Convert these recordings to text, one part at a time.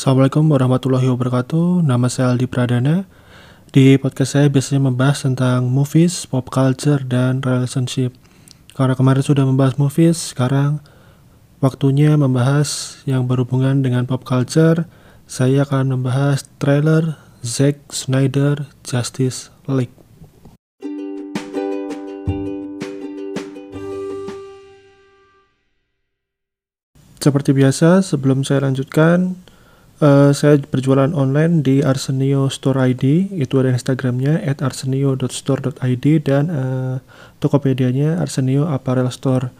Assalamualaikum warahmatullahi wabarakatuh. Nama saya Aldi Pradana. Di podcast saya biasanya membahas tentang movies, pop culture, dan relationship. Karena kemarin sudah membahas movies, sekarang waktunya membahas yang berhubungan dengan pop culture. Saya akan membahas trailer Zack Snyder Justice League. Seperti biasa, sebelum saya lanjutkan, uh, saya berjualan online di Arsenio Store ID. Itu ada Instagramnya @arsenio.store.id dan uh, Tokopedia-nya Arsenio Apparel Store.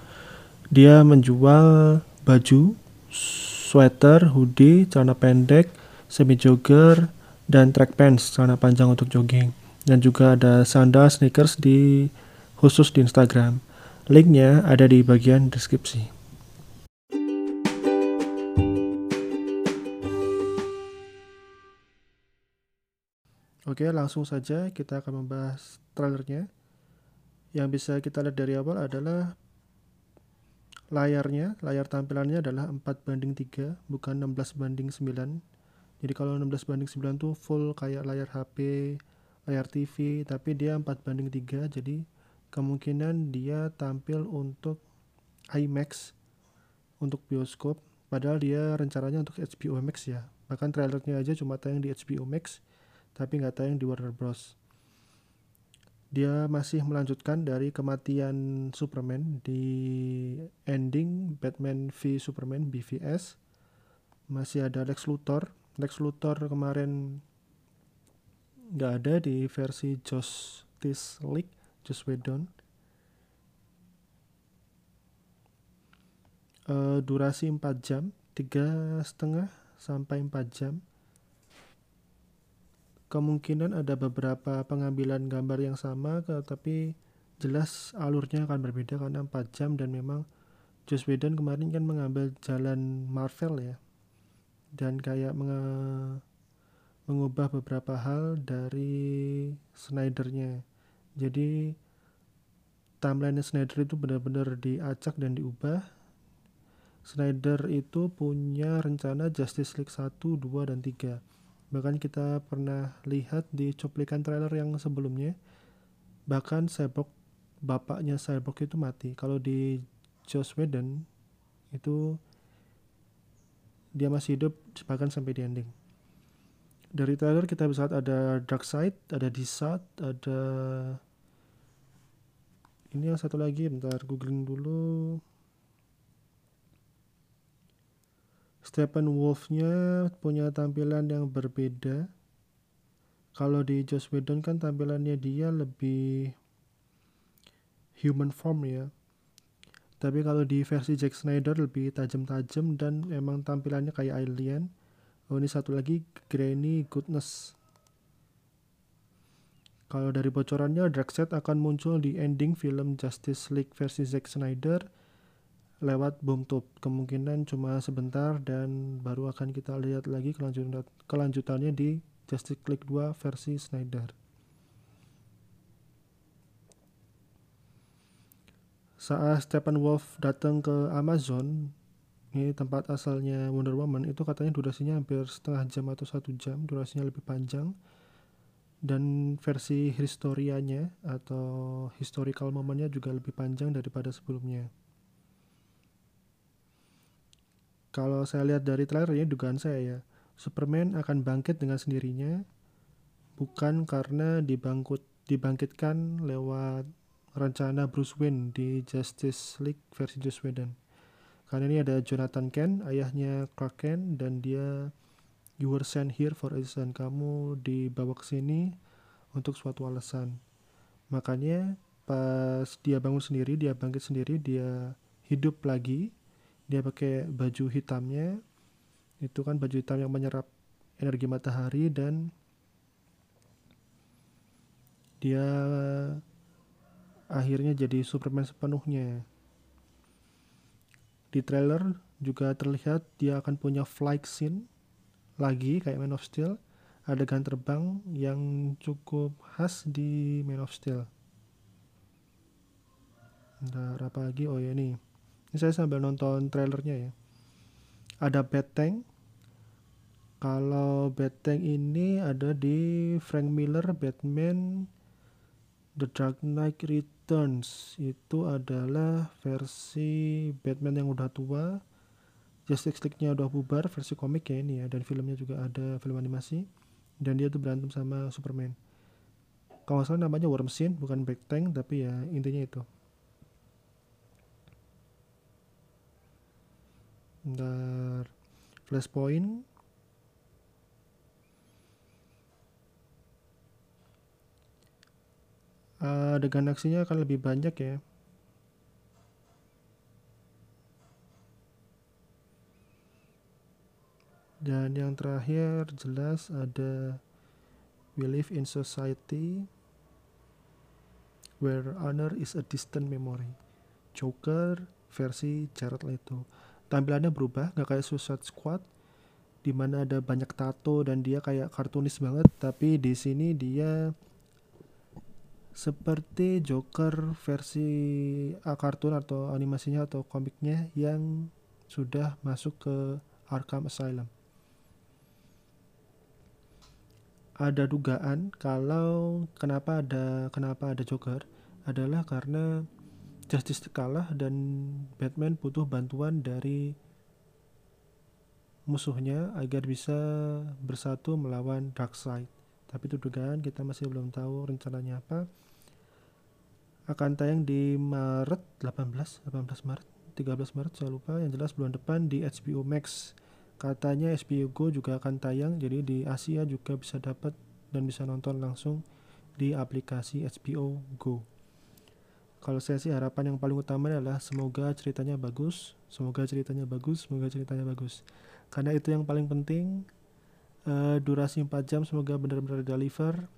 Dia menjual baju, sweater, hoodie, celana pendek, semi jogger, dan track pants, celana panjang untuk jogging. Dan juga ada sandal, sneakers di khusus di Instagram. Linknya ada di bagian deskripsi. Oke, langsung saja kita akan membahas trailernya. Yang bisa kita lihat dari awal adalah layarnya, layar tampilannya adalah 4 banding 3, bukan 16 banding 9. Jadi kalau 16 banding 9 tuh full kayak layar HP, layar TV, tapi dia 4 banding 3, jadi kemungkinan dia tampil untuk IMAX untuk bioskop, padahal dia rencananya untuk HBO Max ya. Bahkan trailernya aja cuma tayang di HBO Max tapi nggak tayang di Warner Bros. Dia masih melanjutkan dari kematian Superman di ending Batman v Superman BVS. Masih ada Lex Luthor. Lex Luthor kemarin nggak ada di versi Justice League, Joss Whedon. Uh, durasi 4 jam, tiga setengah sampai 4 jam kemungkinan ada beberapa pengambilan gambar yang sama tapi jelas alurnya akan berbeda karena 4 jam dan memang Joss Whedon kemarin kan mengambil jalan Marvel ya. Dan kayak menge mengubah beberapa hal dari Snydernya. Jadi timeline Snyder itu benar-benar diacak dan diubah. Snyder itu punya rencana Justice League 1, 2, dan 3 Bahkan kita pernah lihat di cuplikan trailer yang sebelumnya, bahkan Cyborg, bapaknya Cyborg itu mati. Kalau di Joss Whedon, itu dia masih hidup bahkan sampai di ending. Dari trailer kita bisa lihat ada Dark Side, ada Desat, ada ini yang satu lagi bentar googling dulu Stephen Wolfnya punya tampilan yang berbeda. Kalau di Joss Whedon kan tampilannya dia lebih human form ya. Tapi kalau di versi Jack Snyder lebih tajam-tajam dan emang tampilannya kayak alien. Oh ini satu lagi Granny Goodness. Kalau dari bocorannya Darkseid akan muncul di ending film Justice League versi Zack Snyder lewat bom top kemungkinan cuma sebentar dan baru akan kita lihat lagi kelanjutan kelanjutannya di Justice League 2 versi Snyder. Saat Stephen Wolf datang ke Amazon, ini tempat asalnya Wonder Woman, itu katanya durasinya hampir setengah jam atau satu jam, durasinya lebih panjang. Dan versi historianya atau historical momennya juga lebih panjang daripada sebelumnya. Kalau saya lihat dari trailernya dugaan saya ya Superman akan bangkit dengan sendirinya bukan karena dibangkut dibangkitkan lewat rencana Bruce Wayne di Justice League versi Joss Whedon. Karena ini ada Jonathan Kent, ayahnya Clark Kent, dan dia you were sent here for a reason. Kamu dibawa ke sini untuk suatu alasan. Makanya pas dia bangun sendiri, dia bangkit sendiri, dia hidup lagi dia pakai baju hitamnya itu kan baju hitam yang menyerap energi matahari dan dia akhirnya jadi Superman sepenuhnya. Di trailer juga terlihat dia akan punya flight scene lagi kayak Man of Steel, adegan terbang yang cukup khas di Man of Steel. Bentar, apa lagi? Oh ya nih ini saya sambil nonton trailernya ya. Ada Battank kalau Batman ini ada di Frank Miller Batman The Dark Knight Returns. Itu adalah versi Batman yang udah tua. Justice League-nya udah bubar versi komik ya ini ya. Dan filmnya juga ada film animasi. Dan dia tuh berantem sama Superman. Kalau salah namanya Worm Scene bukan Back Tank tapi ya intinya itu Bentar. Flashpoint. Uh, adegan aksinya akan lebih banyak ya. Dan yang terakhir jelas ada we live in society where honor is a distant memory. Joker versi Jared Leto tampilannya berubah nggak kayak Suicide Squad di mana ada banyak tato dan dia kayak kartunis banget tapi di sini dia seperti Joker versi A kartun atau animasinya atau komiknya yang sudah masuk ke Arkham Asylum. Ada dugaan kalau kenapa ada kenapa ada Joker adalah karena Justice kalah dan Batman butuh bantuan dari musuhnya agar bisa bersatu melawan Darkseid. Tapi itu dugaan kita masih belum tahu rencananya apa. Akan tayang di Maret 18 18 Maret 13 Maret saya lupa. Yang jelas bulan depan di HBO Max. Katanya HBO Go juga akan tayang jadi di Asia juga bisa dapat dan bisa nonton langsung di aplikasi HBO Go kalau saya sih harapan yang paling utama adalah semoga ceritanya bagus semoga ceritanya bagus semoga ceritanya bagus. Karena itu yang paling penting uh, durasi 4 jam semoga benar-benar deliver.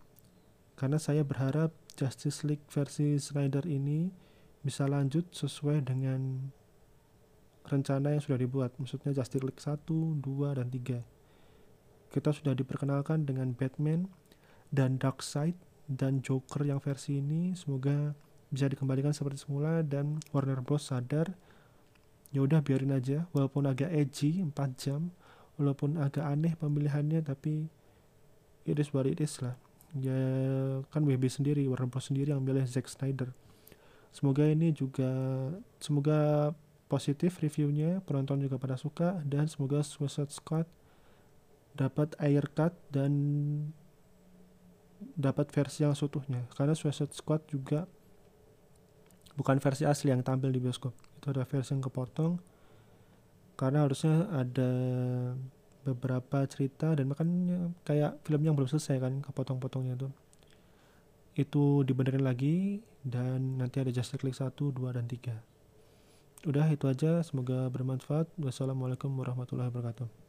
Karena saya berharap Justice League versi Snyder ini bisa lanjut sesuai dengan rencana yang sudah dibuat. Maksudnya Justice League 1, 2, dan 3 kita sudah diperkenalkan dengan Batman dan Darkseid dan Joker yang versi ini. Semoga bisa dikembalikan seperti semula dan Warner Bros sadar ya udah biarin aja. Walaupun agak edgy 4 jam walaupun agak aneh pemilihannya tapi it is what it is lah. Ya kan WB sendiri Warner Bros sendiri yang milih Zack Snyder. Semoga ini juga semoga positif reviewnya penonton juga pada suka dan semoga Suicide Squad dapat air cut dan dapat versi yang seutuhnya. Karena Suicide Squad juga bukan versi asli yang tampil di bioskop. Itu ada versi yang kepotong. Karena harusnya ada beberapa cerita dan makanya kayak film yang belum selesai kan kepotong-potongnya tuh. Itu dibenerin lagi dan nanti ada Justice League 1, 2, dan 3 udah itu aja. Semoga bermanfaat. Wassalamualaikum warahmatullahi wabarakatuh